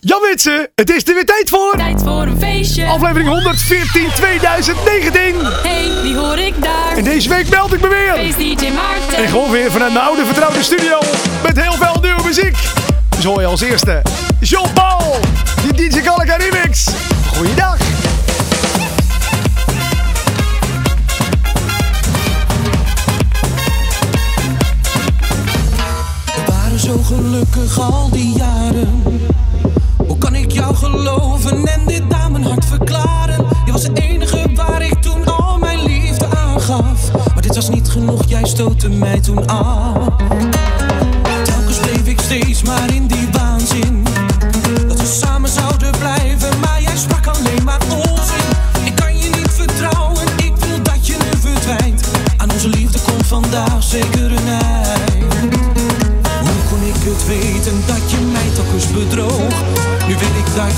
Jan Witsen, het is er weer tijd voor. Tijd voor een feestje. Aflevering 114 2019. Hey, wie hoor ik daar? En deze week meld ik me weer. Feest DJ Maarten. En gewoon weer vanuit mijn oude vertrouwde studio. Met heel veel nieuwe muziek. Dus hoor je als eerste John Paul. Die DJ Gallica remix. Goeiedag. We waren zo gelukkig al die jaren. Jou geloven en dit aan mijn hart verklaren? Je was de enige waar ik toen al mijn liefde aangaf. Maar dit was niet genoeg, jij stootte mij toen af. Telkens bleef ik steeds maar in die waanzin. Dat we samen zouden blijven, maar jij sprak alleen maar onzin. Ik kan je niet vertrouwen, ik wil dat je nu verdwijnt. Aan onze liefde komt vandaag zeker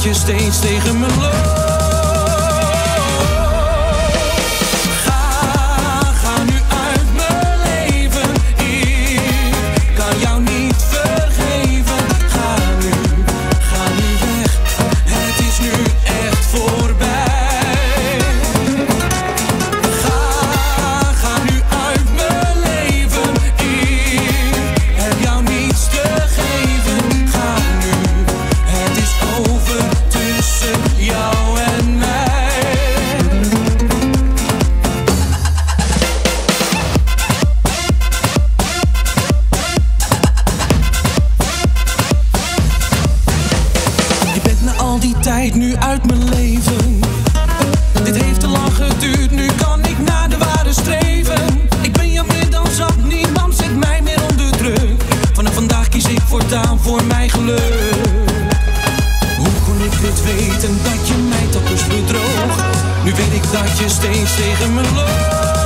je steeds tegen me loopt. Voortaan voor mijn geluk. Hoe kon ik dit weten dat je mij telkens bedroog? Nu weet ik dat je steeds tegen me loopt.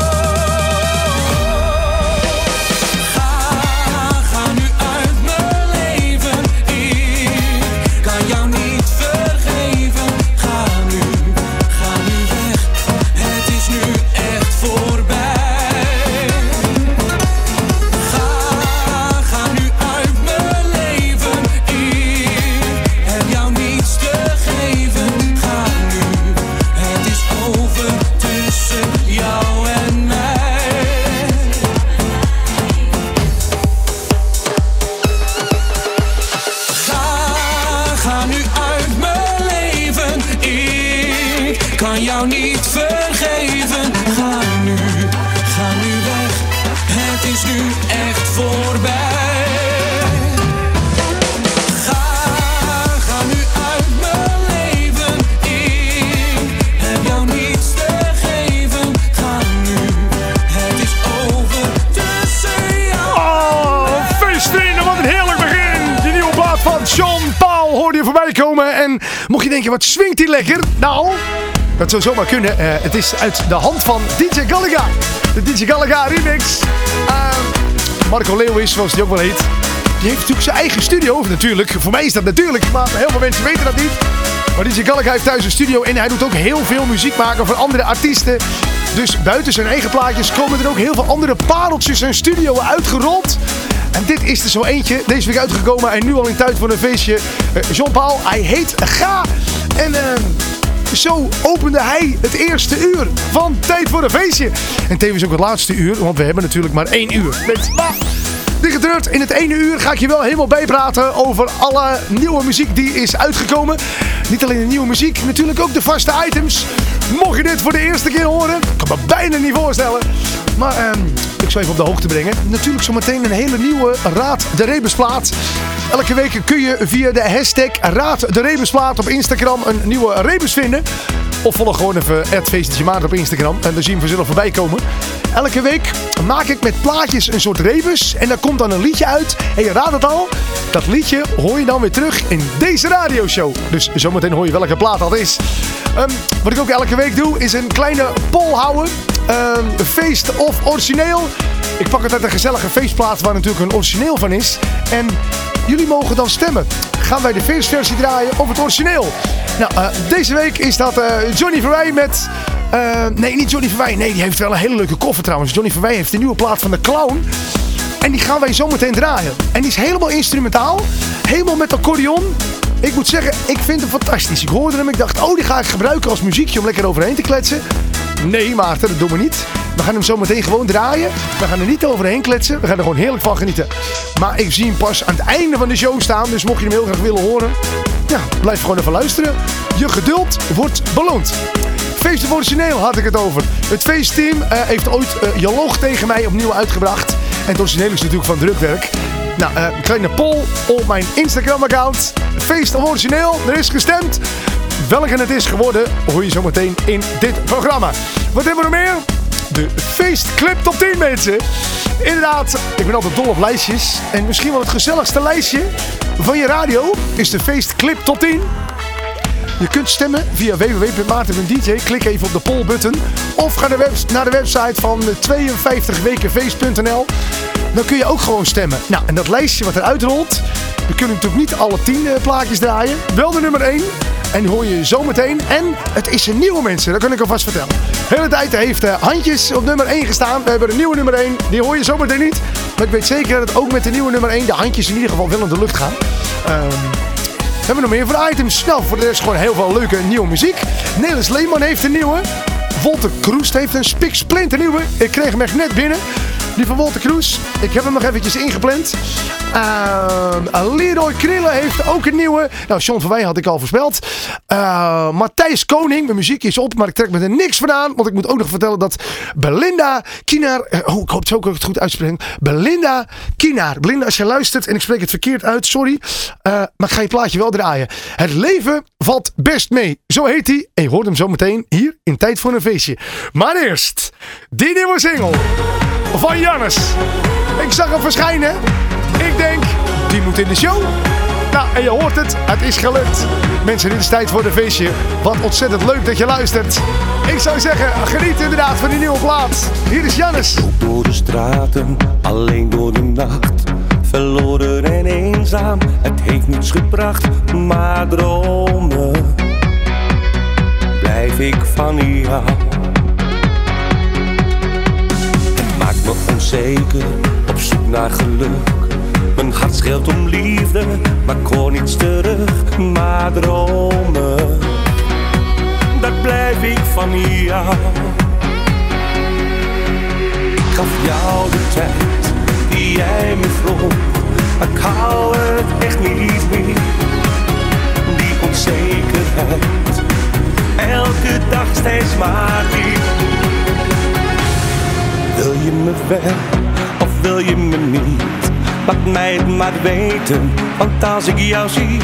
Wat swingt die lekker? Nou, dat zou zomaar kunnen. Eh, het is uit de hand van DJ Gallagher. De DJ Gallagher remix. Eh, Marco Leeuwis, zoals hij ook wel heet. Die heeft natuurlijk zijn eigen studio, natuurlijk. Voor mij is dat natuurlijk, maar heel veel mensen weten dat niet. Maar DJ Gallagher heeft thuis een studio en hij doet ook heel veel muziek maken voor andere artiesten. Dus buiten zijn eigen plaatjes komen er ook heel veel andere pareltjes zijn studio uitgerold. En dit is er zo eentje, deze week uitgekomen en nu al in tijd voor een feestje. Eh, Jean-Paul, hij heet Ga. En ehm, zo opende hij het eerste uur van Tijd voor een Feestje. En tevens ook het laatste uur, want we hebben natuurlijk maar één uur. Met Dichtgetreurd, in het ene uur ga ik je wel helemaal bijpraten over alle nieuwe muziek die is uitgekomen. Niet alleen de nieuwe muziek, natuurlijk ook de vaste items. Mocht je dit voor de eerste keer horen, kan me bijna niet voorstellen. Maar ehm, ik zal even op de hoogte brengen. Natuurlijk zometeen een hele nieuwe Raad de Rebusplaat. Elke week kun je via de hashtag Raad de Rebusplaat op Instagram een nieuwe rebus vinden. Of volg gewoon even het feestje op Instagram. En dan zien we vanzelf voorbij komen. Elke week maak ik met plaatjes een soort rebus. En daar komt dan een liedje uit. En je raadt het al. Dat liedje hoor je dan weer terug in deze radioshow. Dus zometeen hoor je welke plaat dat is. Ehm, wat ik ook elke week doe is een kleine poll houden. Ehm, feest of origineel. Ik pak altijd een gezellige feestplaat waar natuurlijk een origineel van is. En jullie mogen dan stemmen. Gaan wij de feestversie draaien of het origineel? Nou, eh, deze week is dat eh, Johnny Verwij met... eh, nee, niet Johnny Verwij. Nee, die heeft wel een hele leuke koffer trouwens. Johnny Verwij heeft een nieuwe plaat van de Clown. En die gaan wij zometeen draaien. En die is helemaal instrumentaal. Helemaal met accordeon. Ik moet zeggen, ik vind hem fantastisch. Ik hoorde hem, ik dacht, oh, die ga ik gebruiken als muziekje om lekker overheen te kletsen. Nee, Maarten, dat doen we niet. We gaan hem zo meteen gewoon draaien. We gaan er niet overheen kletsen. We gaan er gewoon heerlijk van genieten. Maar ik zie hem pas aan het einde van de show staan. Dus mocht je hem heel graag willen horen, ja, blijf gewoon even luisteren. Je geduld wordt beloond. Feest origineel had ik het over. Het feestteam uh, heeft ooit uh, Jaloog tegen mij opnieuw uitgebracht. En het origineel is natuurlijk van drukwerk. Nou, uh, kleine poll op mijn Instagram-account. Feest origineel, er is gestemd. Welke het is geworden, hoor je zometeen in dit programma. Wat hebben we nog meer? De feestclip top 10 mensen. Inderdaad, ik ben altijd dol op lijstjes. En misschien wel het gezelligste lijstje van je radio is de feestclip top 10. Je kunt stemmen via www.maarten.dj. Klik even op de poll-button. Of ga naar de website van 52wekenfeest.nl. Dan kun je ook gewoon stemmen. Nou, en dat lijstje wat eruit rolt... We kunnen natuurlijk niet alle 10 plaatjes draaien. Wel de nummer 1. En hoor je zometeen. En het is een nieuwe mensen, dat kan ik alvast vertellen. De hele tijd heeft uh, handjes op nummer 1 gestaan. We hebben een nieuwe nummer 1. Die hoor je zometeen niet. Maar ik weet zeker dat ook met de nieuwe nummer 1 de handjes in ieder geval wel in de lucht gaan. Um, we hebben nog meer voor de items. Nou, voor de rest gewoon heel veel leuke nieuwe muziek. Nelis Leeman heeft een nieuwe. Wolter Kroest heeft een spik splinter nieuwe. Ik kreeg hem echt net binnen. Die van Wolter Kroes. Ik heb hem nog eventjes ingepland. Uh, Leroy Krillen heeft ook een nieuwe. Nou, Sean van Wij had ik al voorspeld. Uh, Matthijs Koning. Mijn muziek is op, maar ik trek me er niks van aan. Want ik moet ook nog vertellen dat Belinda Kinaar... Oh, ik hoop zo ook het goed uitspreken. Belinda Kinaar. Belinda, als je luistert en ik spreek het verkeerd uit, sorry. Uh, maar ik ga je plaatje wel draaien. Het leven valt best mee. Zo heet hij. En je hoort hem zo meteen hier in Tijd voor een Feestje. Maar eerst, die nieuwe single van Jannes. Ik zag hem verschijnen. Ik denk, die moet in de show. Nou, en je hoort het, het is gelukt. Mensen, dit is tijd voor de feestje. Wat ontzettend leuk dat je luistert. Ik zou zeggen, geniet inderdaad van die nieuwe plaat. Hier is Jannes. Door de straten, alleen door de nacht. Verloren en eenzaam, het heeft niets gebracht, maar dromen. Blijf ik van jou. Het maakt me onzeker, op zoek naar geluk. Mijn hart schreeuwt om liefde, maar hoor niets terug. Maar dromen, daar blijf ik van jou. Ik gaf jou de tijd die jij me vroeg, maar ik hou het echt niet meer. Die onzekerheid, elke dag steeds maar weer. Wil je me wel of wil je me niet? Laat mij het maar weten, want als ik jou zie,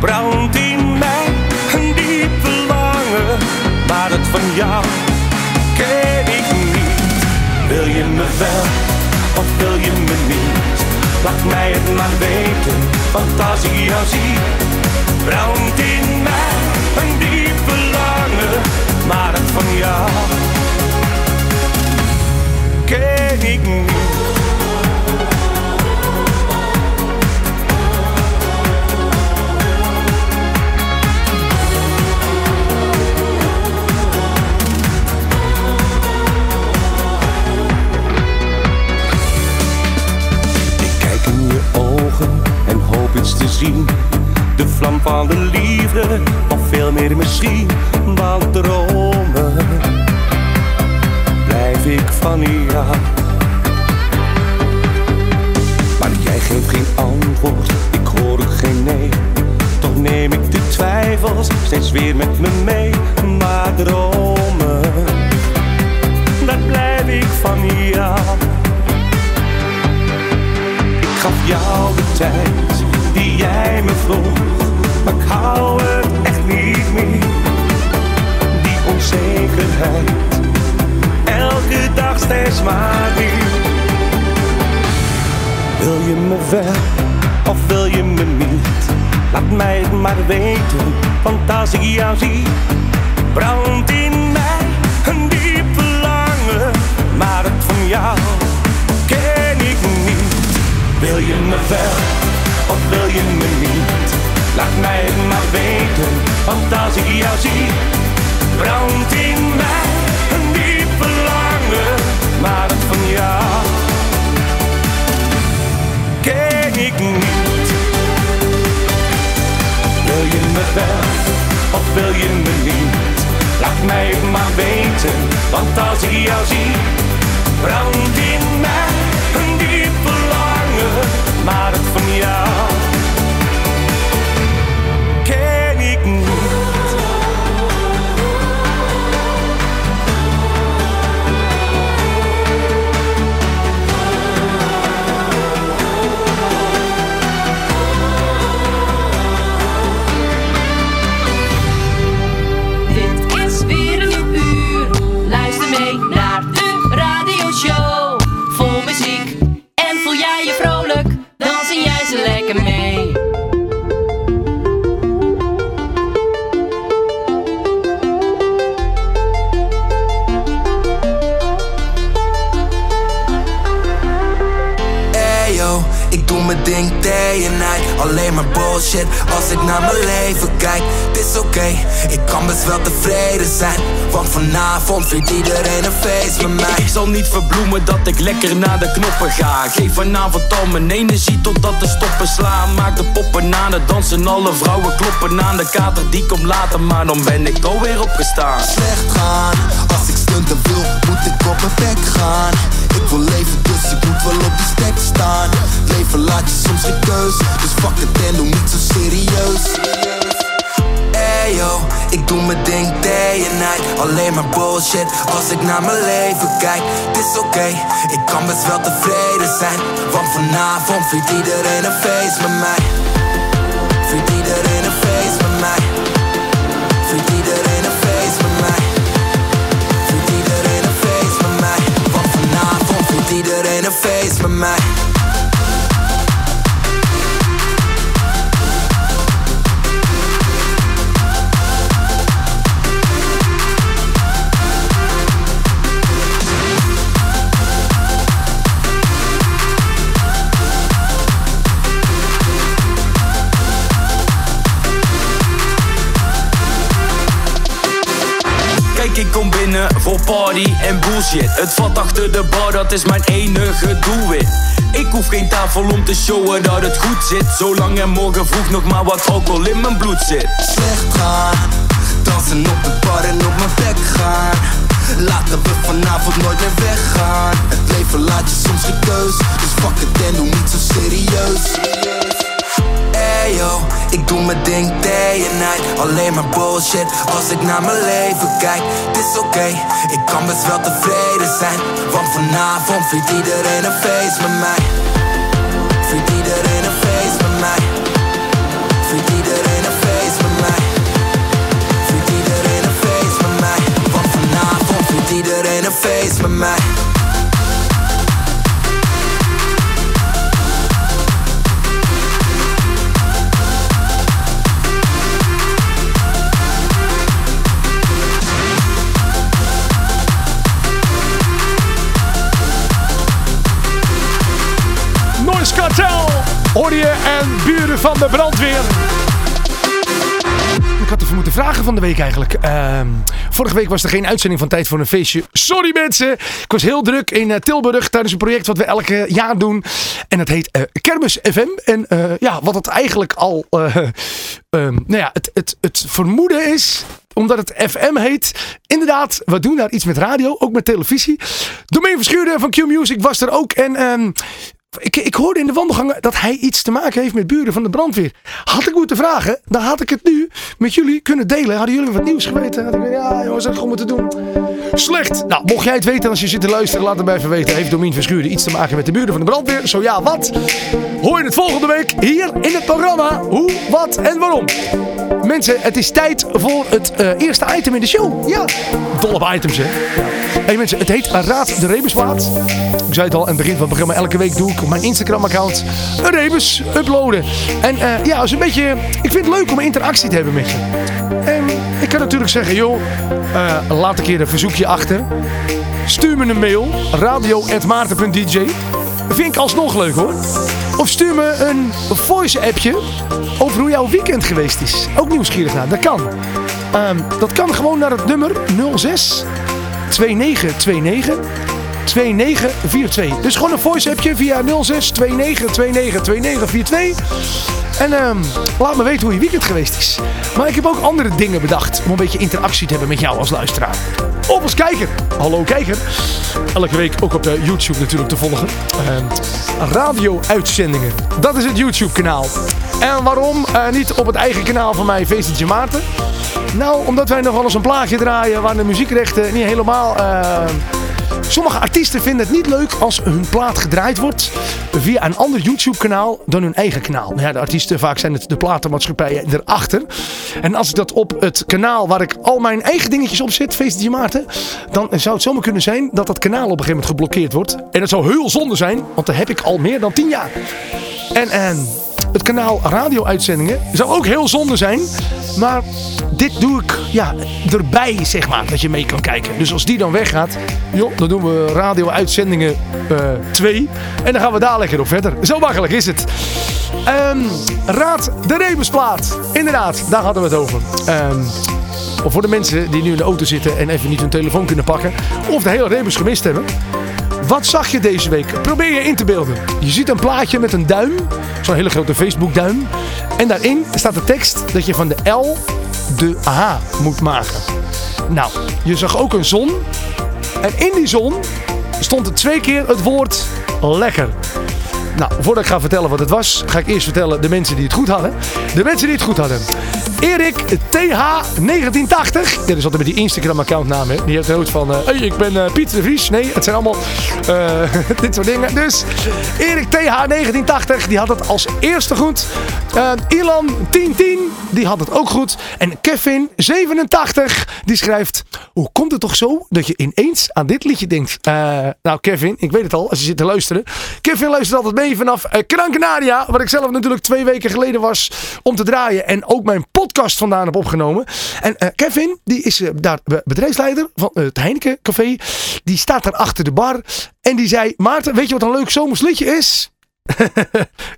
brandt in mij een diep verlangen. Maar het van jou ken ik niet. Wil je me wel of wil je me niet? Laat mij het maar weten, want als ik jou zie, brandt in mij een diep verlangen. Maar het van jou ken ik niet. Zien. De vlam van de liefde, of veel meer misschien, want dromen blijf ik van jou. Maar jij geeft geen antwoord, ik hoor geen nee. Toch neem ik de twijfels steeds weer met me mee. Maar dromen, daar blijf ik van jou gaf jou de tijd die jij me vroeg, maar ik hou het echt niet meer. Die onzekerheid, elke dag steeds maar weer. Wil je me wel of wil je me niet? Laat mij het maar weten, want als ik jou zie, brandt in mij een diep verlangen, maar het van jou ken ik niet. Wil je me wel Laat mij maar weten, want als ik jou zie, brandt in mij een diep verlangen. Maar het van jou ken ik niet. wel, of wil je me niet? Laat mij maar weten, want als ik jou zie, brandt in mij een diep verlangen, maar het van jou bullshit. Als ik naar mijn leven kijk Het is oké, ik kan best wel tevreden zijn Want vanavond vindt iedereen een feest met mij. Ik zal niet verbloemen dat ik lekker naar de knoppen ga. Geef vanavond al mijn energie totdat de stoppen slaan. Maak de poppen aan het dansen, alle vrouwen kloppen aan De kater. Die komt later, maar dan ben ik alweer opgestaan. Slecht gaan, als ik stunten wil moet ik op mijn bek gaan Wil leven dus ik moet wel op die stek staan. Leven laat je soms geen keus Dus fuck het en doe niet zo serieus. Ayo, ik doe mijn ding day and night. Alleen maar bullshit als ik naar mijn leven kijk. Het is oké, ik kan best wel tevreden zijn Want vanavond vindt iedereen een feest met mij iedereen een feest voor party en bullshit. Het vat achter de bar, dat is mijn enige doelwit. Ik hoef geen tafel om te showen dat het goed zit. Zolang er morgen vroeg nog maar wat alcohol in mijn bloed zit. Slecht gaan Dansen op de bar en op mijn bek gaan. Laten we vanavond nooit meer weggaan. Het leven laat je soms geen keus. Dus fuck het en doe niet zo serieus Ik doe mijn ding day and night. Alleen maar bullshit als ik naar mijn leven kijk. Het is oké, ik kan best wel tevreden zijn. Want vanavond vindt iedereen een feest met mij. Vindt iedereen een feest met mij. Vindt iedereen een feest met mij. Vindt iedereen een feest met mij. Want vanavond iedereen een feest met mij hoor en buren van de brandweer. Ik had even moeten vragen van de week eigenlijk. Ehm, vorige week was er geen uitzending van Tijd voor een Feestje. Sorry mensen. Ik was heel druk in eh, Tilburg tijdens een project wat we elk jaar doen. En dat heet eh, Kermis FM. En eh, ja, wat het eigenlijk al... eh, ehm, nou ja, het, het, het vermoeden is omdat het FM heet. Inderdaad, we doen daar iets met radio, ook met televisie. Domein Verschuurder van Q Music was er ook. En ehm, ik, ik hoorde in de wandelgangen dat hij iets te maken heeft met buren van de brandweer. Had ik moeten vragen, dan had ik het nu met jullie kunnen delen. Hadden jullie wat nieuws geweten? Had ik gezegd, ja jongens, dat gewoon moeten doen. Slecht. Nou, mocht jij het weten als je zit te luisteren, laat het mij even weten. Heeft Domien Verschuren iets te maken met de buren van de brandweer? Zo ja, wat? Hoor je het volgende week hier in het programma. Hoe, wat en waarom. Mensen, het is tijd voor het eh, eerste item in de show. Ja, dol op items hè. Ja. Hey mensen, het heet Raad de Rebusplaat. Ik zei het al aan het begin van het programma. Elke week doe ik op mijn Instagram account een rebus uploaden. En eh, ja, is een beetje... Ik vind het leuk om interactie te hebben met je. En ik kan natuurlijk zeggen, joh, eh, laat een keer een verzoekje achter. Stuur me een mail, radio.maarten.dj. Vind ik alsnog leuk hoor. Of stuur me een voice appje over hoe jouw weekend geweest is. Ook nieuwsgierig naar, dat kan. Ehm, dat kan gewoon naar het nummer 06 2929 2942. Dus gewoon een voice appje via 06 29 29 29 42. En ehm, laat me weten hoe je weekend geweest is. Maar ik heb ook andere dingen bedacht om een beetje interactie te hebben met jou als luisteraar. Of als kijker. Hallo kijker. Elke week ook op de YouTube natuurlijk te volgen. Ehm, Radio-uitzendingen. Dat is het YouTube kanaal. En waarom eh, niet op het eigen kanaal van mij, Feestje Maarten? Nou, omdat wij nog wel eens een plaatje draaien waar de muziekrechten niet helemaal... Sommige artiesten vinden het niet leuk als hun plaat gedraaid wordt via een ander YouTube kanaal dan hun eigen kanaal. Ja, de artiesten, vaak zijn het de platenmaatschappijen erachter. En als ik dat op het kanaal waar ik al mijn eigen dingetjes op zet, Feestje Maarten, dan zou het zomaar kunnen zijn dat dat kanaal op een gegeven moment geblokkeerd wordt. En dat zou heel zonde zijn, want dat heb ik al meer dan 10 jaar. En, en het kanaal radio-uitzendingen zou ook heel zonde zijn. Maar dit doe ik ja, erbij, zeg maar, dat je mee kan kijken. Dus als die dan weggaat, joh, dan doen we radio-uitzendingen 2. en dan gaan we daar lekker op verder. Zo makkelijk is het. Ehm, raad de Rebusplaat. Inderdaad, daar hadden we het over. Ehm, of voor de mensen die nu in de auto zitten en even niet hun telefoon kunnen pakken. Of de hele Rebus gemist hebben. Wat zag je deze week? Probeer je in te beelden. Je ziet een plaatje met een duim. Zo'n hele grote Facebook duim. En daarin staat de tekst dat je van de L de H moet maken. Nou, je zag ook een zon. En in die zon stond er twee keer het woord lekker. Nou, voordat ik ga vertellen wat het was, ga ik eerst vertellen de mensen die het goed hadden. De mensen die het goed hadden. Erik TH1980. Dit is altijd met die Instagram accountnaam. Hè. Die heeft nooit van, hey, ik ben eh, Piet de Vries. Nee, het zijn allemaal eh, dit soort dingen. Dus Erik TH1980, die had het als eerste goed. Ilan 1010, die had het ook goed. En Kevin 87, die schrijft... Hoe komt het toch zo dat je ineens aan dit liedje denkt? Nou Kevin, ik weet het al, als je zit te luisteren. Kevin luistert altijd mee vanaf uh, Gran Canaria. Wat ik zelf natuurlijk twee weken geleden was om te draaien. En ook mijn podcast vandaan heb opgenomen. En eh, Kevin, die is eh, daar be- bedrijfsleider van eh, het Heineken Café. Die staat daar achter de bar. En die zei, Maarten, weet je wat een leuk zomers liedje is?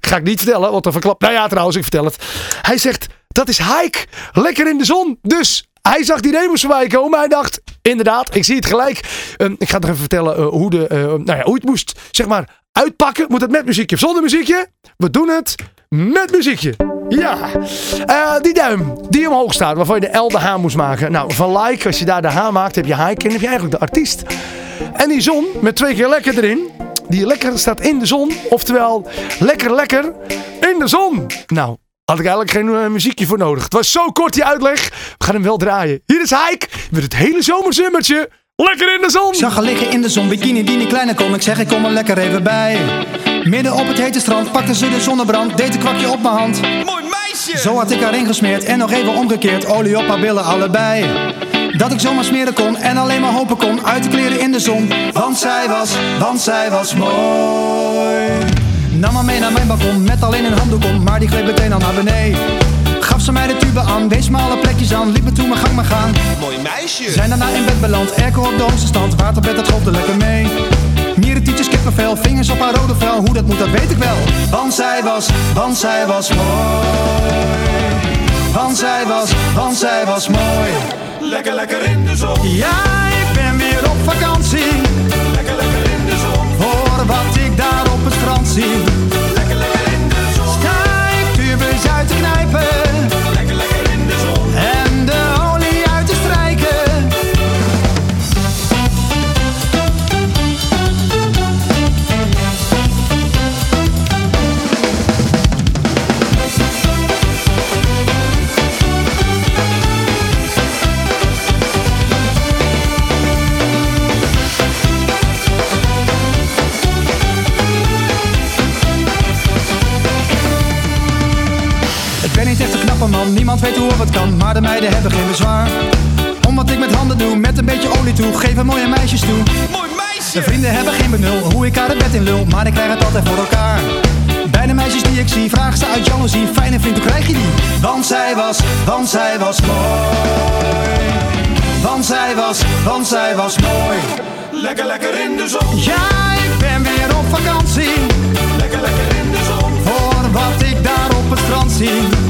Ga ik niet vertellen, want dan verklapt. Nou ja, trouwens, ik vertel het. Hij zegt, dat is hike. Lekker in de zon. Dus hij zag die Remus voorbij komen. Hij dacht, inderdaad, ik zie het gelijk. Ehm, ik ga nog even vertellen eh, hoe, de, eh, nou ja, hoe het moest, zeg maar, uitpakken. Moet het met muziekje of zonder muziekje? We doen het met muziekje. Ja. Eh, die duim die omhoog staat, waarvan je de L de H moest maken. Nou, van like, als je daar de H maakt, heb je hike en heb je eigenlijk de artiest. En die zon, met twee keer lekker erin. Die lekker staat in de zon. Oftewel, lekker lekker in de zon. Nou, had ik eigenlijk geen eh, muziekje voor nodig. Het was zo kort die uitleg. We gaan hem wel draaien. Hier is Hike met het hele zomerzummertje. Lekker in de zon. Zag haar liggen in de zon, bikini die niet kleiner kon. Ik zeg, ik kom er lekker even bij. Midden op het hete strand pakte ze de zonnebrand, deed een kwakje op mijn hand. Mooi meisje! Zo had ik haar ingesmeerd en nog even omgekeerd, olie op haar billen allebei. Dat ik zomaar smeren kon en alleen maar hopen kon uit de kleren in de zon. Want zij was, want zij was mooi. Nam haar mee naar mijn balkon met alleen een handdoek om, maar die gleed meteen al naar beneden. Ze mij de tube aan, wees me alle plekjes aan, liep me toen mijn gang maar gaan. Mooi meisje! Zijn daarna in bed beland, airco op de hoogste stand, waterbed dat golfde lekker mee. Mieren, tietjes, kippenvel, vingers op haar rode vel, hoe dat moet dat weet ik wel. Want zij was, want zij was mooi. Want zij was, want zij was mooi. Lekker, lekker in de zon! Ja, ik ben weer op vakantie, Lekker, lekker in de zon! voor wat ik daar op het strand zie. Een niemand weet hoe of het kan, maar de meiden hebben geen bezwaar. Om wat ik met handen doe, met een beetje olie toe, geven mooie meisjes toe. Mooi De meisje! vrienden hebben geen benul, hoe ik haar het bed in lul, maar ik krijg het altijd voor elkaar. Bij de meisjes die ik zie, vragen ze uit jaloezie, fijne vriend, hoe krijg je die? Want zij was, want zij was mooi. Want zij was, want zij was mooi. Lekker, lekker in de zon! Ja, ik ben weer op vakantie, Lekker, lekker in de zon! voor wat ik daar op het strand zie.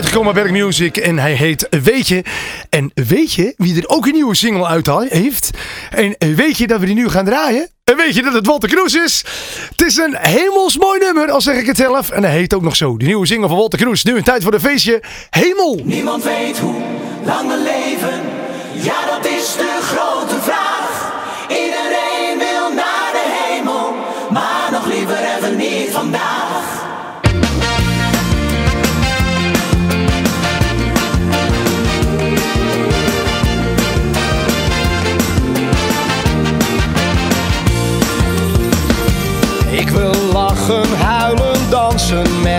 Uitgekomen bij Music. En hij heet Weet je. En weet je wie er ook een nieuwe single uit heeft? En weet je dat we die nu gaan draaien? En weet je dat het Walter Kroes is? Het is een hemels mooi nummer, al zeg ik het zelf. En hij heet ook nog zo. De nieuwe single van Walter Kroes. Nu een tijd voor de feestje. Hemel! Niemand weet hoe lang we leven. Ja, dat is de grote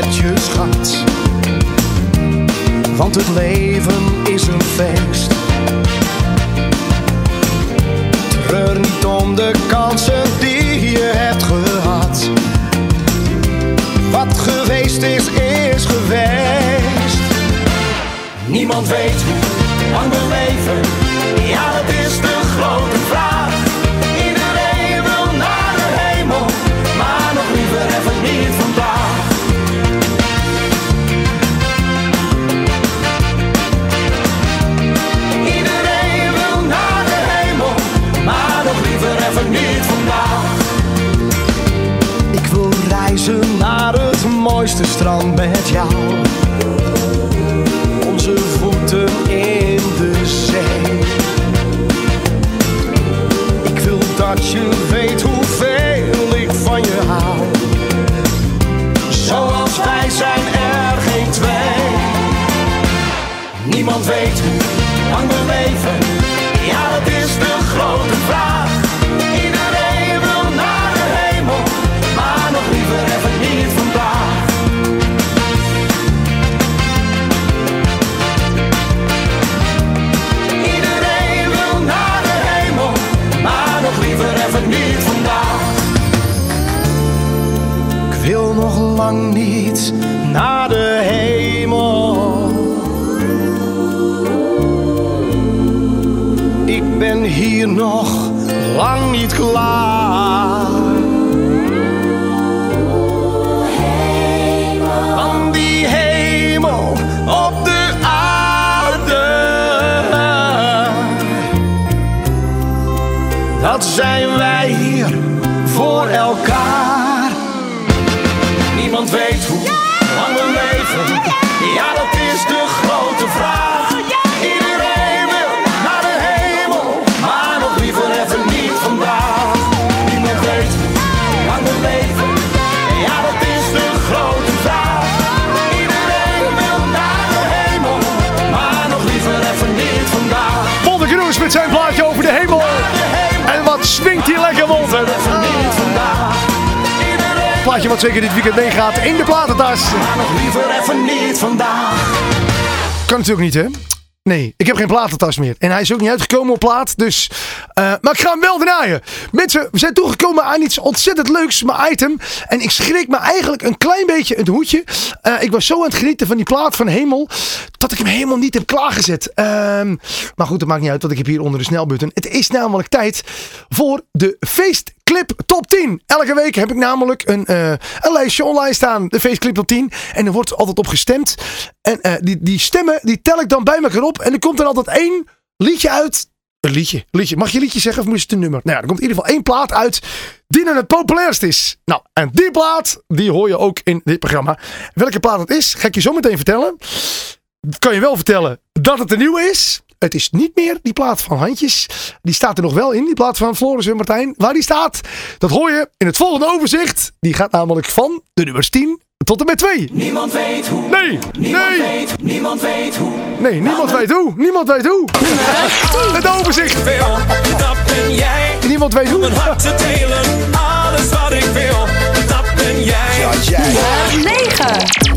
met je schat. Want het leven is een feest. Treur niet om de kansen die je hebt gehad. Wat geweest is, is geweest. Niemand weet hoe lang we leven. Ja, dat is de grote vraag. Mooiste strand met jou. Onze voeten in de zee. Ik wil dat je weet hoeveel ik van je hou. Zoals wij zijn er geen twee. Niemand weet hoe lang we leven. Ja, dat is de grote vraag. Wil nog lang niet naar de hemel. Ik ben hier nog lang niet klaar. Van die hemel op de aarde. Dat zijn wij plaatje wat zeker dit weekend meegaat in de platentas. Nog liever even niet vandaag. Kan natuurlijk niet, hè? Nee, ik heb geen platentas meer. En hij is ook niet uitgekomen op plaat. Dus, eh, maar ik ga hem wel draaien. Mensen, we zijn toegekomen aan iets ontzettend leuks. Mijn item. En ik schrik me eigenlijk een klein beetje het hoedje. Eh, ik was zo aan het genieten van die plaat van Hemel. Dat ik hem helemaal niet heb klaargezet. Ehm, maar goed, dat maakt niet uit. Want ik heb hier onder de snelbutton. Het is namelijk tijd voor de feestclip top 10. Elke week heb ik namelijk een, eh, een lijstje online staan. De feestclip top 10. En er wordt altijd op gestemd. En eh, die, die stemmen, die tel ik dan bij elkaar op. En er komt er altijd één liedje uit. Een liedje, liedje. Mag je liedje zeggen of moet het een nummer? Nou ja, er komt in ieder geval één plaat uit die dan het populairst is. Nou, en die plaat, die hoor je ook in dit programma. Welke plaat het is, ga ik je zo meteen vertellen. Kan je wel vertellen dat het een nieuwe is. Het is niet meer die plaat van Handjes. Die staat er nog wel in, die plaat van Floris en Martijn. Waar die staat, dat hoor je in het volgende overzicht. Die gaat namelijk van de nummers 10 tot en met 2. Niemand weet hoe. Nee, Niemand nee, weet, niemand weet hoe. nee, niemand weet hoe. Niemand weet hoe. Het overzicht. Wil, dat ben jij. Niemand weet hoe. Mijn hart te delen, alles wat ik wil, dat ben jij. Nummer 9.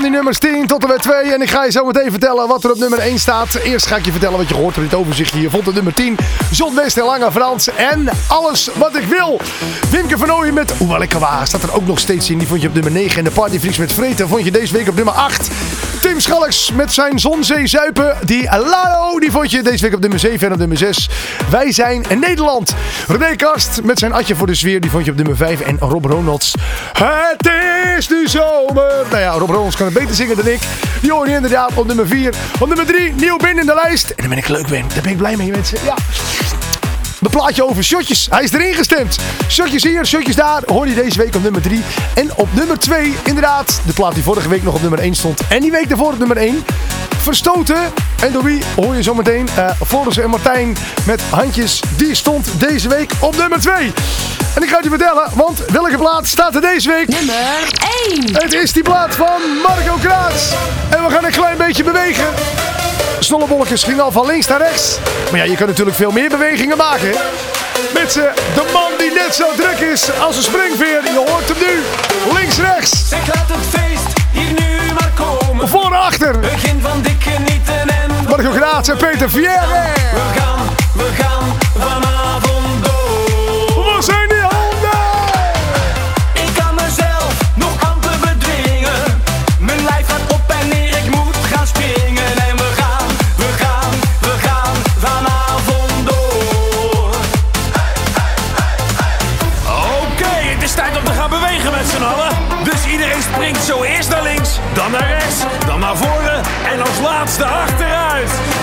Van die nummers 10 tot en met 2. En ik ga je zo meteen vertellen wat er op nummer 1 staat. Eerst ga ik je vertellen wat je gehoord hebt in dit overzichtje. Je vond het nummer 10, Zon West Lange Frans. En alles wat ik wil. Wimke van Ooyen met er was, staat er ook nog steeds in. Die vond je op nummer 9. En de Partyfreaks met Vreten vond je deze week op nummer 8. Tim Schalks met zijn Zonzee Zuipen. Die Lado, die vond je deze week op nummer 7 en op nummer 6. Wij zijn Nederland. René Kast met zijn Atje voor de Sfeer. Die vond je op nummer 5. En Rob Ronalds. Het is nu zomer. Nou ja, Rob Ronalds kan het beter zingen dan ik. Je inderdaad op nummer 4. Op nummer 3, nieuw binnen in de lijst. En daar ben ik leuk ben. Daar ben ik blij mee mensen. Ja. Mijn plaatje over shotjes. Hij is erin gestemd. Shotjes hier, shotjes daar. Hoor je deze week op nummer 3. En op nummer 2, inderdaad, de plaat die vorige week nog op nummer 1 stond. En die week daarvoor op nummer 1. Verstoten. En door wie hoor je zometeen. Uh, Floris en Martijn met handjes. Die stond deze week op nummer 2. En ik ga het je vertellen, want welke plaat staat er deze week? Nummer 1. Het is die plaat van Marco Kraats. En we gaan een klein beetje bewegen. Snollebolletjes ging al van links naar rechts. Maar ja, je kan natuurlijk veel meer bewegingen maken. Met z'n, de man die net zo druk is als een springveer. Je hoort hem nu. Links, rechts. Zeg, laat het feest hier nu maar komen. Voor, achter. Begin van dik genieten en Marco Kraats en Peter Vierre. we gaan, we gaan laatste achteruit.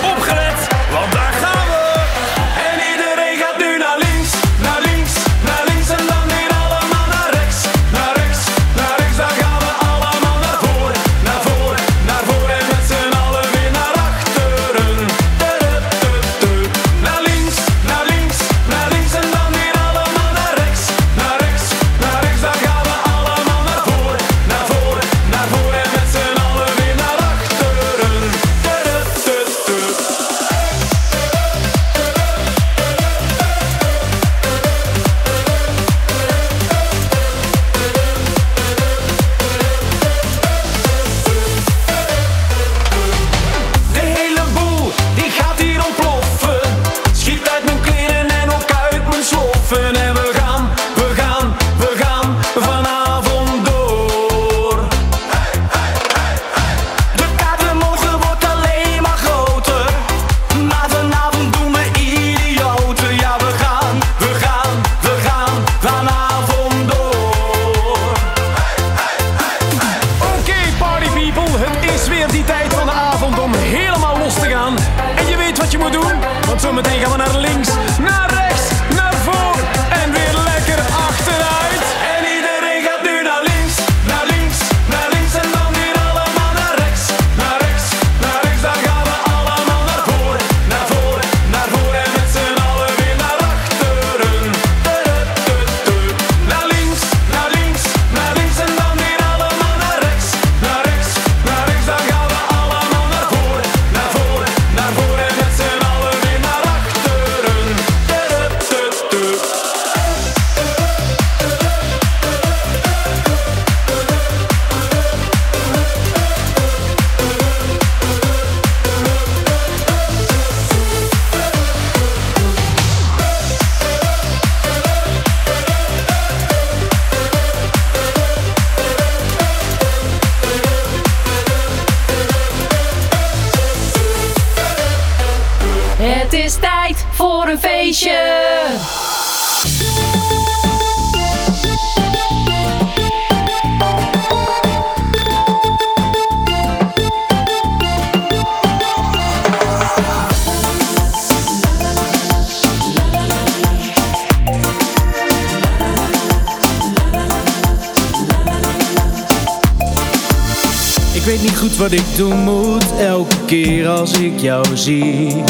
Doen moet elke keer als ik jou zie.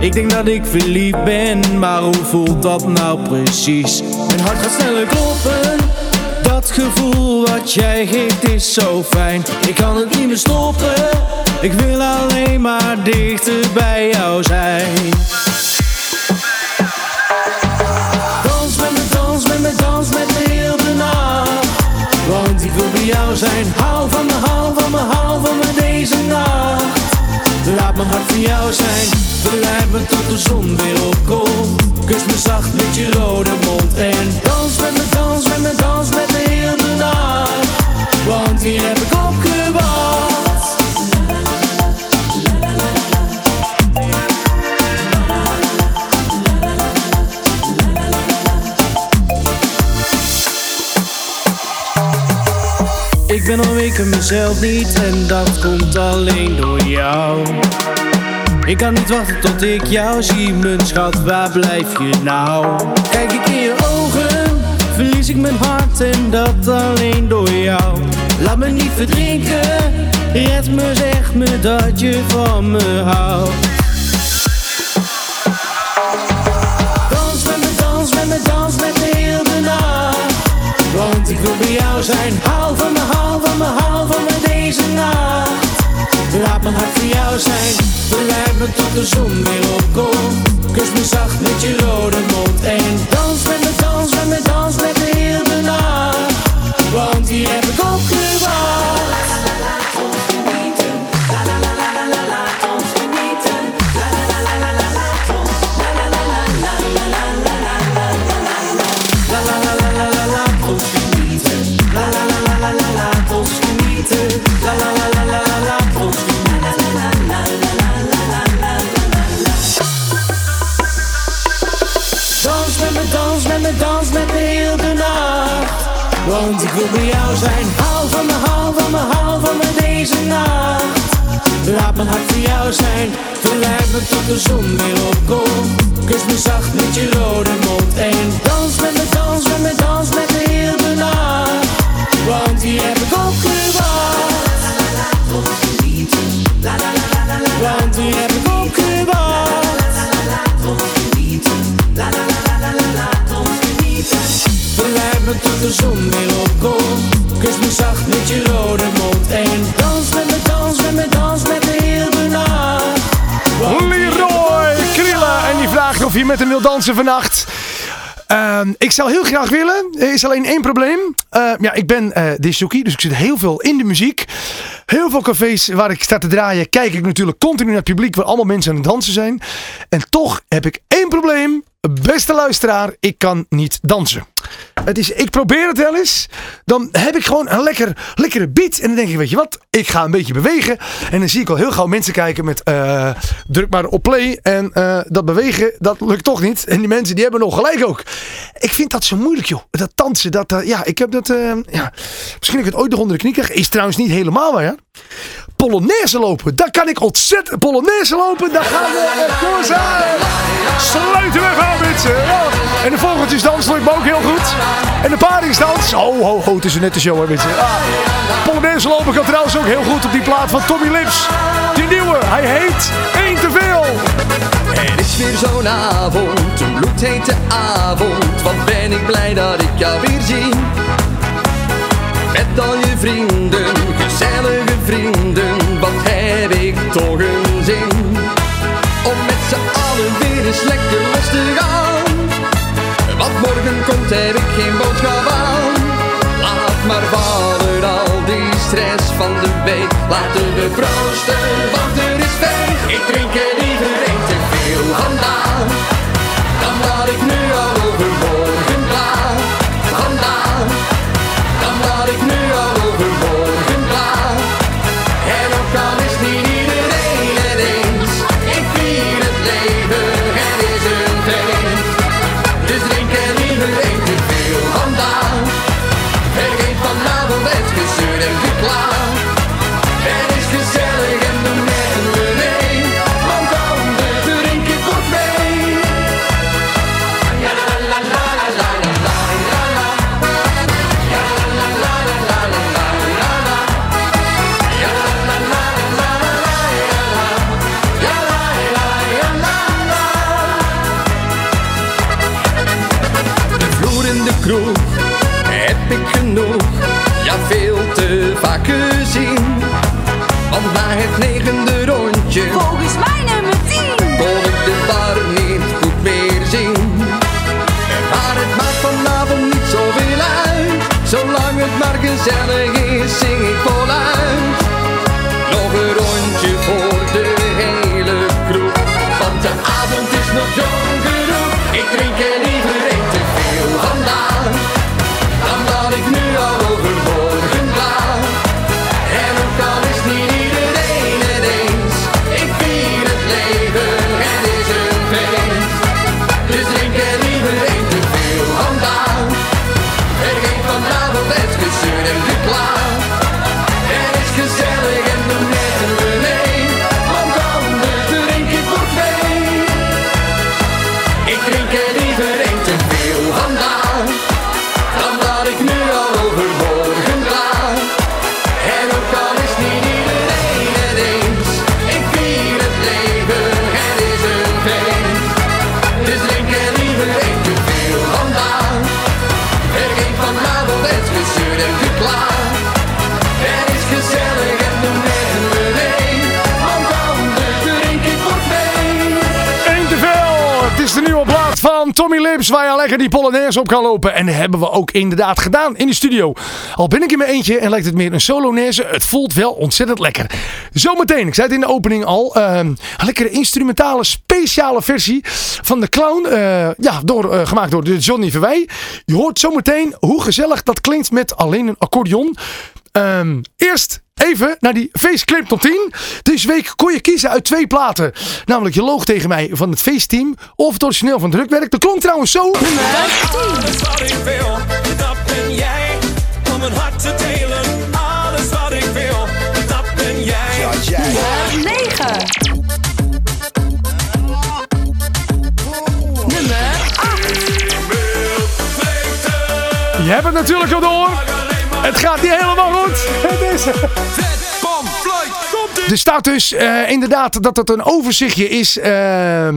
Ik denk dat ik verliefd ben, maar hoe voelt dat nou precies? Mijn hart gaat sneller kloppen. Dat gevoel wat jij geeft is zo fijn. Ik kan het niet meer stoppen. Ik wil alleen maar dichter bij jou zijn. Van jou zijn. Verleid me tot de zon weer opkomt. Kus me zacht met je rode mond. En dans met me, dans met me, dans met me heel de nacht. Want hier heb ik op. Ik ben al weken mezelf niet en dat komt alleen door jou. Ik kan niet wachten tot ik jou zie, mijn schat, waar blijf je nou? Kijk ik in je ogen, verlies ik mijn hart en dat alleen door jou. Laat me niet verdrinken, red me, zeg me dat je van me houdt. Dans met me, dans met me, dans met me heel de nacht. Want ik wil bij jou zijn. Hou van me, hou van me, hou van me deze nacht. Laat mijn hart voor jou zijn. Verleid me tot de zon weer opkomt. Kus me zacht met je rode mond. En dans met me, dans met me, dans met me heel de nacht. Want hier heb ik op. Want ik wil bij jou zijn. Hou van me, hou van me, hou van me deze nacht. Laat mijn hart voor jou zijn. Verleid me tot de zon weer opkomt. Kus me zacht met je rode mond. En dans met me, dans met me, dans de zon weer opkomt. Kus me zacht met je rode mond. En dans met me, dans met me, dans met de nacht. Heb ik Leroy Krille. En die vraagt of je met hem wil dansen vannacht. Ehm, ik zou heel graag willen. Er is alleen één probleem. Eh, ja, ik ben disjockey, dus ik zit heel veel in de muziek. Heel veel cafés waar ik sta te draaien, kijk ik natuurlijk continu naar het publiek waar allemaal mensen aan het dansen zijn. En toch heb ik één probleem. Beste luisteraar, ik kan niet dansen. Het is, ik probeer het wel eens. Dan heb ik gewoon een lekker, lekkere beat. En dan denk ik, weet je wat? Ik ga een beetje bewegen. En dan zie ik al heel gauw mensen kijken met eh, druk maar op play. En eh, dat bewegen, dat lukt toch niet. En die mensen die hebben nog gelijk ook. Ik vind dat zo moeilijk joh. Dat dansen, dat, eh, ja, ik heb dat, ja. Misschien heb ik het ooit nog onder de knie krijg. Is trouwens niet helemaal waar, ja. Polonaise lopen. Daar kan ik ontzettend Polonaise lopen. Daar gaan we echt door zijn. Sluiten we gaan. En de vogeltjesdans lukt me ook heel goed. En de paringsdans. Oh, ho, ho, het is een nette show hè mensen. Polonaise lopen kan trouwens ook heel goed op die plaat van Tommy Lips. Die nieuwe, hij heet Eén te veel. Er is weer zo'n avond, een bloedhete avond. Wat ben ik blij dat ik jou weer zie. Met al je vrienden, gezellige vrienden. Wat heb ik toch een zin. Om met z'n allen weer eens lekker los te gaan. Wat morgen komt heb ik geen boodschap aan. Laat maar vallen al die stress van de week. Laten we proosten, want er is feest. Ik drink er liever één te veel vandaag. Dan dat ik nu al over morgen praat. Vandaag. Dat ik nu al I think Lekker die Polonaise op kan lopen. En dat hebben we ook inderdaad gedaan in de studio. Al ben ik in mijn eentje en lijkt het meer een solonaise. Het voelt wel ontzettend lekker. Zometeen, ik zei het in de opening al, ehm, een lekkere instrumentale speciale versie van de Clown. eh, ja, door, eh, gemaakt door de Johnny Verwij. Je hoort zometeen hoe gezellig dat klinkt met alleen een accordeon. Ehm, eerst even naar die feestclip tot 10. Deze week kon je kiezen uit twee platen. Namelijk Je loog tegen mij van het feestteam of het origineel van Drukwerk. Dat klonk trouwens zo. Alles wat ik wil, dat ben jij. Om een hart te delen. Alles wat ik wil, dat ben jij. Nummer 9. Nummer 8. Je hebt het natuurlijk al door. Het gaat niet helemaal goed. Het is... Er staat dus eh, inderdaad dat het een overzichtje is eh,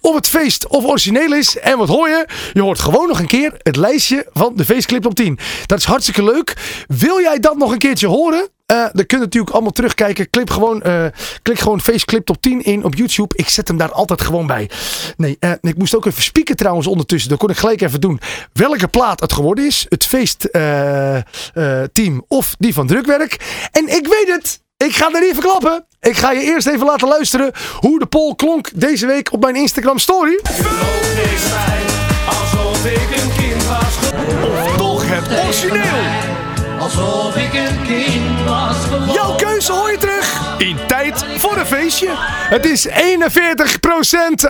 of het feest of origineel is. En wat hoor je? Je hoort gewoon nog een keer het lijstje van de feestclip op 10. Dat is hartstikke leuk. Wil jij dat nog een keertje horen? Eh, dan kun je natuurlijk allemaal terugkijken. Klik gewoon, eh, klik gewoon Faceclip top 10 in op YouTube. Ik zet hem daar altijd gewoon bij. Nee, eh, ik moest ook even spieken trouwens ondertussen. Dat kon ik gelijk even doen. Welke plaat het geworden is. Het feestteam of die van Drukwerk. En ik weet het. Ik ga er niet verklappen. Ik ga je eerst even laten luisteren hoe de poll klonk deze week op mijn Instagram story. Alsof ik een kind was. Of toch het origineel. Alsof ik een kind was Jouw keuze hoor je terug in tijd voor een feestje. Het is 41%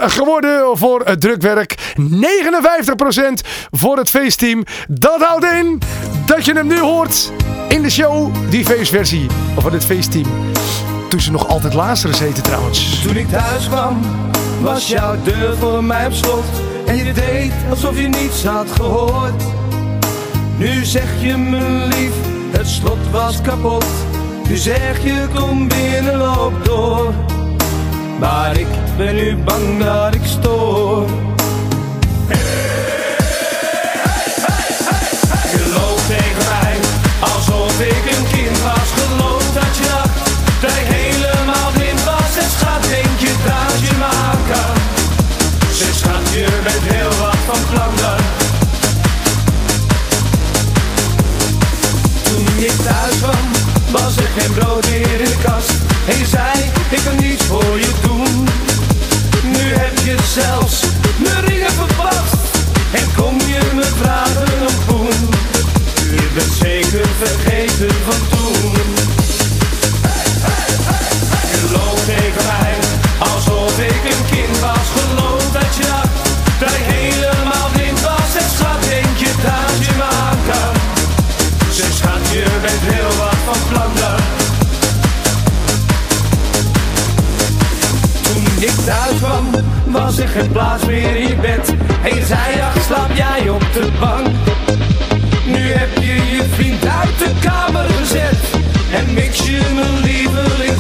geworden voor het drukwerk. 59% voor het feestteam. Dat houdt in dat je hem nu hoort in de show, die feestversie van het feestteam. Toen ze nog altijd Lazarus heette trouwens. Toen ik thuis kwam, was jouw deur voor mij op slot. En je deed alsof je niets had gehoord. Nu zeg je me lief, het slot was kapot. Nu zeg je kom binnen, loop door. Maar ik ben nu bang dat ik stoor. Was er geen brood in de kast. Je zei, ik kan niets voor je doen. Nu heb je zelfs mijn ringen verpast. En kom je me vragen om poen. Je bent zeker vergeten van toen. Ik thuis kwam, was er geen plaats meer in bed. En zei, ach, slaap jij op de bank. Nu heb je je vriend uit de kamer gezet. En mix je mijn lievelingsdrank.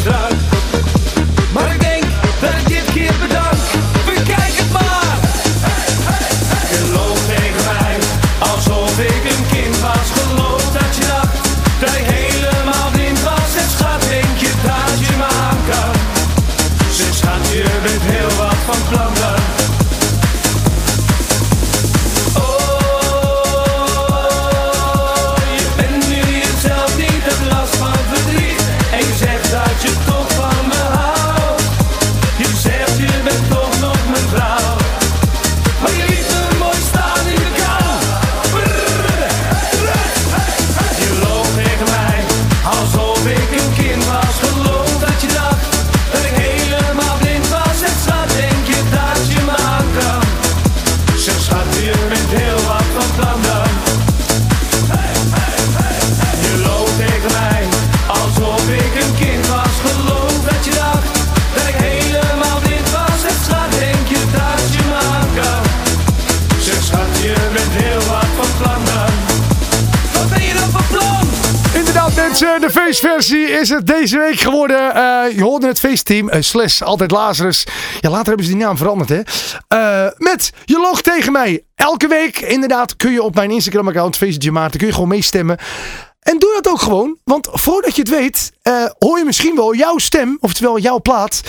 Feestversie is het deze week geworden. Eh, je hoorde het feestteam, eh, slash altijd Lazarus. Ja, later hebben ze die naam veranderd hè. Eh, met Je loog tegen mij. Elke week inderdaad kun je op mijn Instagram account Feestje Maarten kun je gewoon meestemmen. En doe dat ook gewoon, want voordat je het weet, hoor je misschien wel jouw stem, oftewel jouw plaat,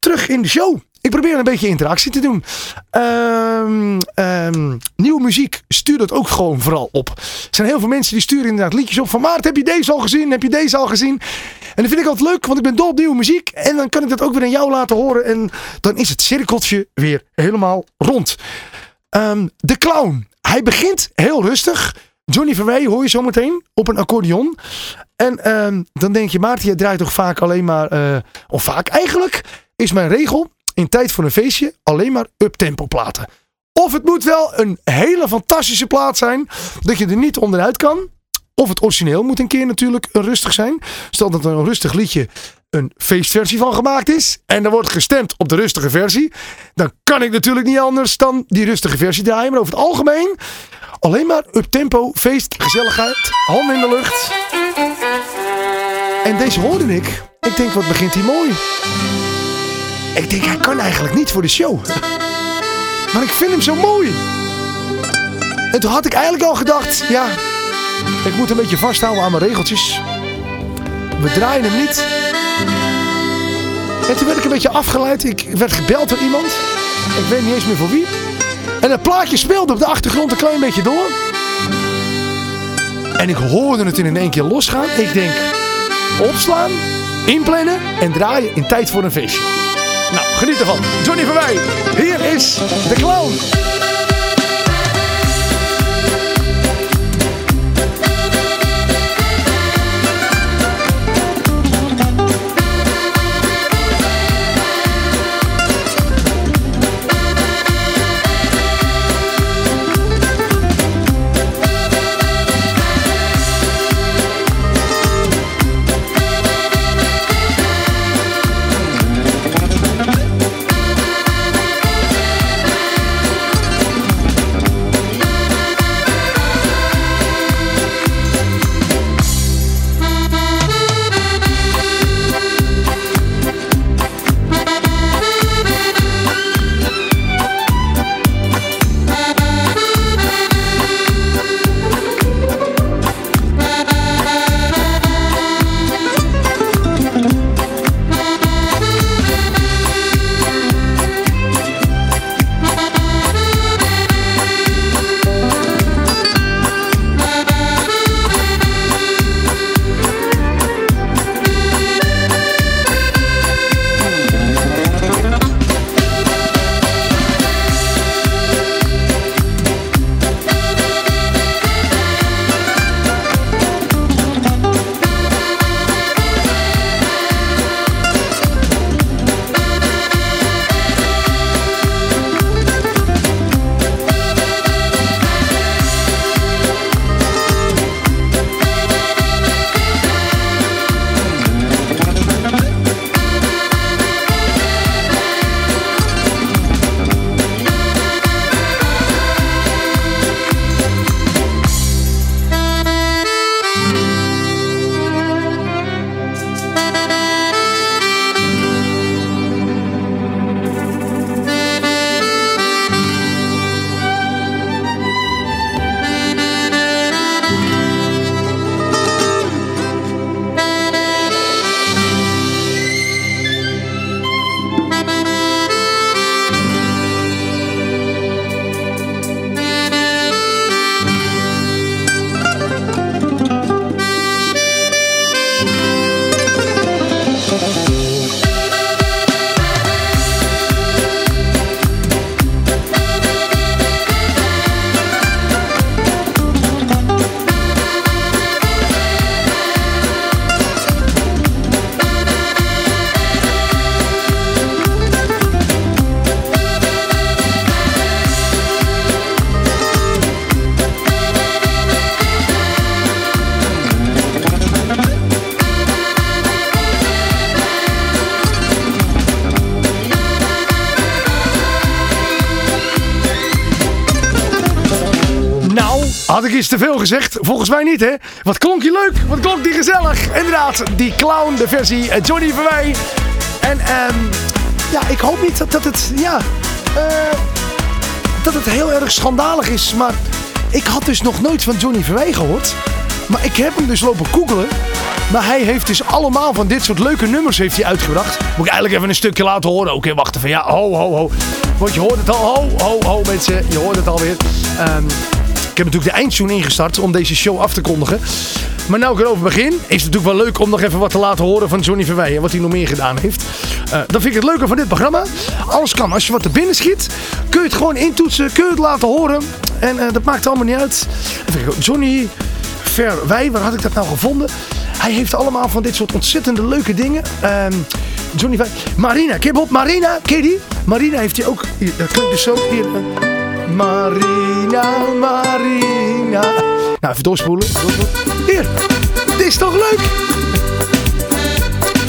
terug in de show. Ik probeer een beetje interactie te doen. Ehm, ehm, nieuwe muziek, stuur dat ook gewoon vooral op. Er zijn heel veel mensen die sturen inderdaad liedjes op van Maart, heb je deze al gezien? Heb je deze al gezien? En dat vind ik altijd leuk, want ik ben dol op nieuwe muziek. En dan kan ik dat ook weer aan jou laten horen. En dan is het cirkeltje weer helemaal rond. Ehm, de clown. Hij begint heel rustig. Johnny Verwey hoor je zo meteen op een accordeon. En dan denk je, Maarten, je draait toch vaak alleen maar... eh, of vaak eigenlijk is mijn regel in tijd voor een feestje alleen maar uptempo platen. Of het moet wel een hele fantastische plaat zijn, dat je er niet onderuit kan. Of het origineel moet een keer natuurlijk rustig zijn. Stel dat er een rustig liedje een feestversie van gemaakt is. En er wordt gestemd op de rustige versie. Dan kan ik natuurlijk niet anders dan die rustige versie draaien. Maar over het algemeen alleen maar uptempo, feest, gezelligheid, handen in de lucht. En deze hoorde ik. Ik denk, wat begint hij mooi. Ik denk, hij kan eigenlijk niet voor de show. Maar ik vind hem zo mooi. En toen had ik eigenlijk al gedacht, ja, ik moet een beetje vasthouden aan mijn regeltjes. We draaien hem niet. En toen werd ik een beetje afgeleid. Ik werd gebeld door iemand. Ik weet niet eens meer voor wie. En het plaatje speelde op de achtergrond een klein beetje door. En ik hoorde het in één keer losgaan. Ik denk, opslaan, inplannen en draaien in tijd voor een feestje. Nou, geniet ervan. Johnny van Wij. Hier is de clown. Iets te veel gezegd? Volgens mij niet, hè? Wat klonk die leuk? Wat klonk die gezellig? Inderdaad, die clown, de versie eh, Johnny Verwij. En ehm, ja, ik hoop niet dat, dat het, ja, eh, dat het heel erg schandalig is. Maar ik had dus nog nooit van Johnny Verwij gehoord. Maar ik heb hem dus lopen googelen. Maar hij heeft dus allemaal van dit soort leuke nummers heeft hij uitgebracht. Moet ik eigenlijk even een stukje laten horen. Oké, wachten van ja, ho, ho, ho. Want je hoort het al. Ho, ho, ho mensen. Je hoort het alweer. Ehm, ik heb natuurlijk de eindtune ingestart om deze show af te kondigen. Maar nou ik erover begin, is het natuurlijk wel leuk om nog even wat te laten horen van Johnny Verweijen. Wat hij nog meer gedaan heeft. Eh, dan vind ik het leuke van dit programma. Alles kan. Als je wat er binnen schiet, kun je het gewoon intoetsen. Kun je het laten horen. En eh, dat maakt allemaal niet uit. Johnny Verwij, waar had ik dat nou gevonden? Hij heeft allemaal van dit soort ontzettende leuke dingen. Ehm, Johnny Verwij. Marina, je op Marina? Ken die? Marina heeft hij ook. Dat klinkt dus zo. Hier, eh, Marina, Marina. Nou, even doorspoelen. Hier, dit is toch leuk?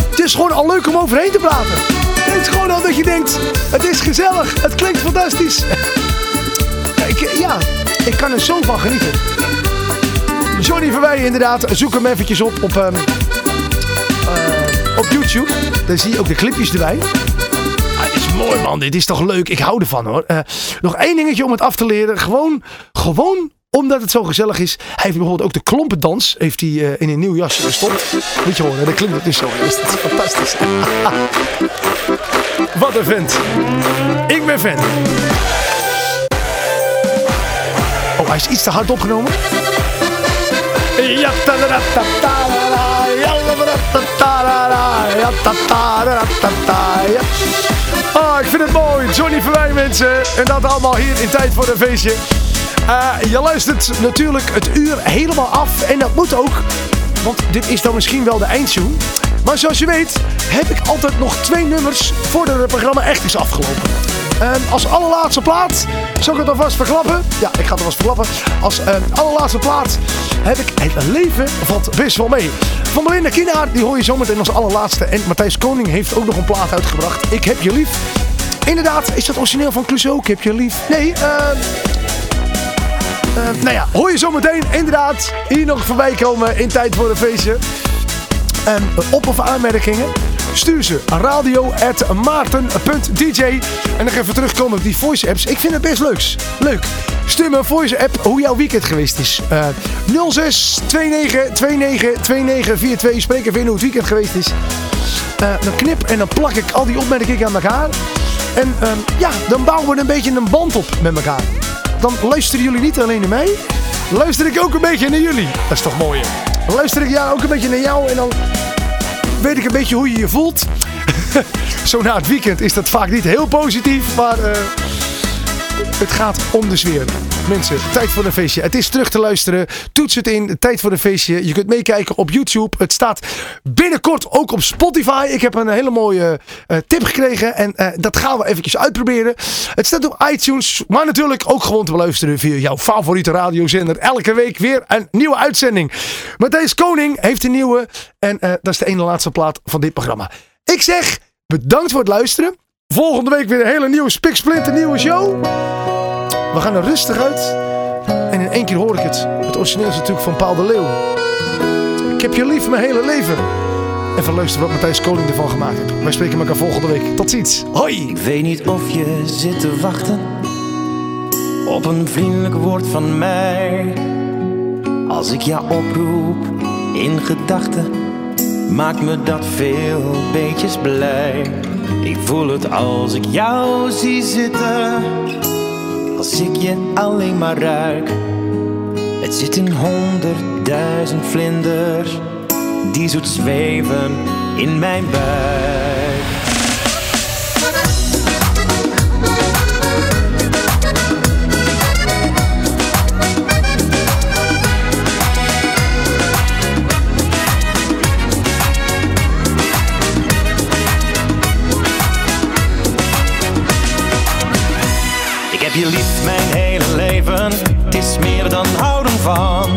Het is gewoon al leuk om overheen te praten. Het is gewoon al dat je denkt, het is gezellig, het klinkt fantastisch. Ja, ik, kan er zo van genieten. Johnny Verweijen inderdaad, zoek hem eventjes op op, ehm, eh, op YouTube. Dan zie je ook de clipjes erbij. Mooi man, dit is toch leuk. Ik hou ervan hoor. Eh, nog één dingetje om het af te leren. Gewoon, gewoon omdat het zo gezellig is. Hij heeft bijvoorbeeld ook de klompendans heeft hij, eh, in een nieuw jasje gestopt. Moet je horen, dat klinkt het dus zo. Dat is fantastisch. Wat een vent. Ik ben fan. Oh, hij is iets te hard opgenomen. Ja, Ah, ik vind het mooi. Johnny Verwij, mensen. En dat allemaal hier in Tijd voor een Feestje. Eh, je luistert natuurlijk het uur helemaal af. En dat moet ook. Want dit is dan misschien wel de eindtune. Maar zoals je weet heb ik altijd nog twee nummers voordat het programma echt is afgelopen. En als allerlaatste plaat, zal ik het alvast verklappen? Ja, ik ga het alvast verklappen. Als eh, allerlaatste plaat heb ik Het leven best wel mee. Van Belinda Kinaar, die hoor je zometeen als allerlaatste. En Matthijs Koning heeft ook nog een plaat uitgebracht. Ik heb je lief. Inderdaad, is dat origineel van Clouseau? Ik heb je lief. Nee, eh... Uh, nou ja, hoor je zometeen inderdaad hier nog voorbij komen in tijd voor een feestje. Uh, op- of aanmerkingen, stuur ze aan radio.maarten.dj En nog even terugkomen op die voice apps. Ik vind het best leuks. Leuk. Stuur me een voice app hoe jouw weekend geweest is. Uh, 06 29 29 29 42. Spreek even in hoe het weekend geweest is. Uh, dan knip en dan plak ik al die opmerkingen aan elkaar. En uh, ja, dan bouwen we een beetje een band op met elkaar dan luisteren jullie niet alleen naar mij. Luister ik ook een beetje naar jullie. Dat is toch mooi, hè? Dan luister ik ja, ook een beetje naar jou en dan weet ik een beetje hoe je je voelt. Zo na het weekend is dat vaak niet heel positief, maar uh, het gaat om de sfeer. Mensen, tijd voor een feestje. Het is terug te luisteren. Toets het in. Tijd voor een feestje. Je kunt meekijken op YouTube. Het staat binnenkort ook op Spotify. Ik heb een hele mooie uh, tip gekregen. En uh, dat gaan we eventjes uitproberen. Het staat op iTunes. Maar natuurlijk ook gewoon te beluisteren via jouw favoriete radiozender. Elke week weer een nieuwe uitzending. Matthijs Koning heeft een nieuwe. En uh, dat is de ene laatste plaat van dit programma. Ik zeg bedankt voor het luisteren. Volgende week weer een hele nieuwe spiksplinter nieuwe show. We gaan er rustig uit. En in één keer hoor ik het. Het origineel is natuurlijk van Paul de Leeuw. Ik heb je lief mijn hele leven. Even luisteren wat Matthijs Koning ervan gemaakt heeft. Wij spreken elkaar volgende week. Tot ziens. Hoi. Ik weet niet of je zit te wachten op een vriendelijk woord van mij. Als ik jou oproep in gedachten, maakt me dat veel beetjes blij. Ik voel het als ik jou zie zitten als ik je alleen maar ruik. Het zit in honderdduizend vlinders die zoet zweven in mijn buik. heb je lief mijn hele leven, het is meer dan houden van.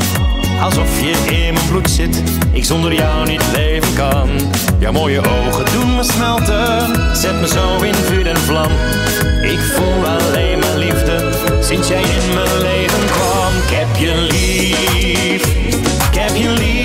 Alsof je in mijn bloed zit, ik zonder jou niet leven kan. Jouw mooie ogen doen me smelten, zet me zo in vuur en vlam. Ik voel alleen mijn liefde, sinds jij in mijn leven kwam. Ik heb je lief, ik heb je lief.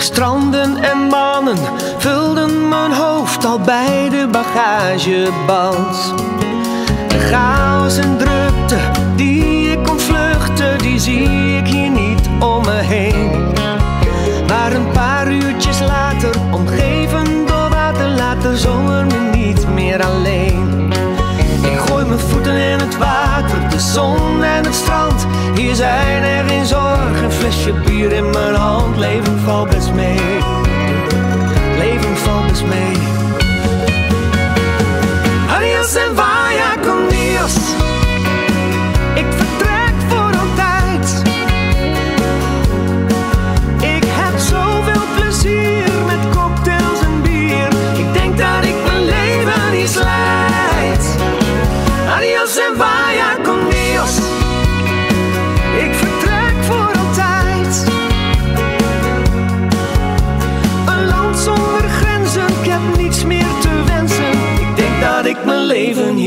Stranden en mannen vulden mijn hoofd al bij de bagageband. De chaos en drukte die ik kon vluchten, die zie ik hier niet om me heen. Maar een paar uurtjes later, omgeven door water, laat de zomer me niet meer alleen. Ik gooi mijn voeten in het water, de zon en het strand. Hier zijn er geen zorgen, een flesje bier in mijn hand. Leven valt best mee, leven valt best mee. Adios en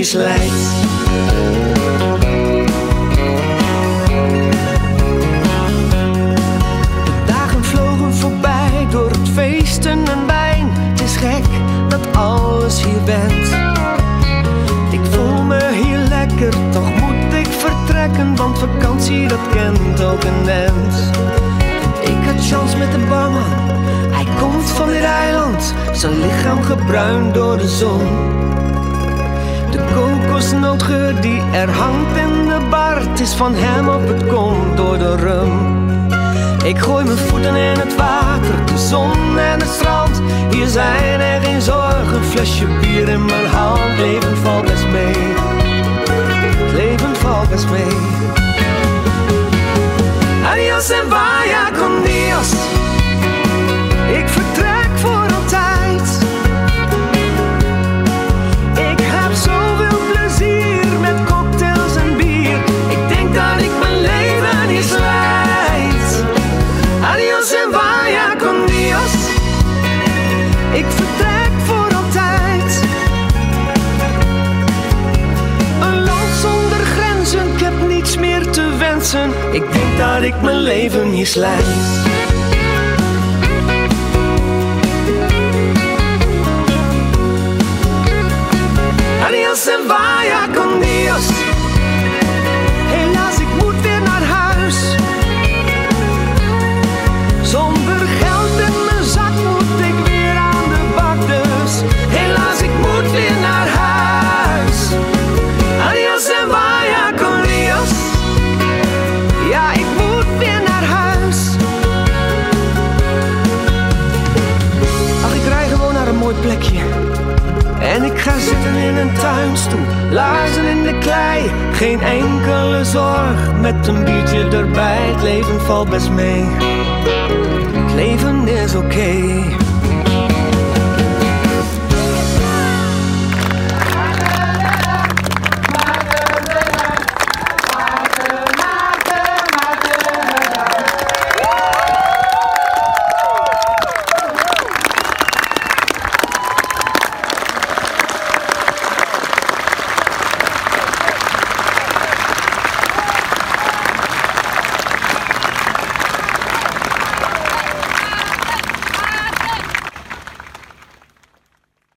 De dagen vlogen voorbij door het feesten en wijn. Het is gek dat alles hier bent. Ik voel me hier lekker, toch moet ik vertrekken, want vakantie dat kent ook een mens. Ik had chance met de barman, hij komt van dit eiland, zijn lichaam gebruind door de zon. De kokosnootgeur die er hangt in de bar, het is van hem op het komt door de rum. Ik gooi mijn voeten in het water, de zon en het strand. Hier zijn er geen zorgen, een flesje bier in mijn hand. Leven valt best mee, het leven valt best mee. Adios en vaya Ik denk dat ik mijn leven hier. In een tuinstoel, laarzen in de klei. Geen enkele zorg, met een biertje erbij. Het leven valt best mee. Het leven is oké.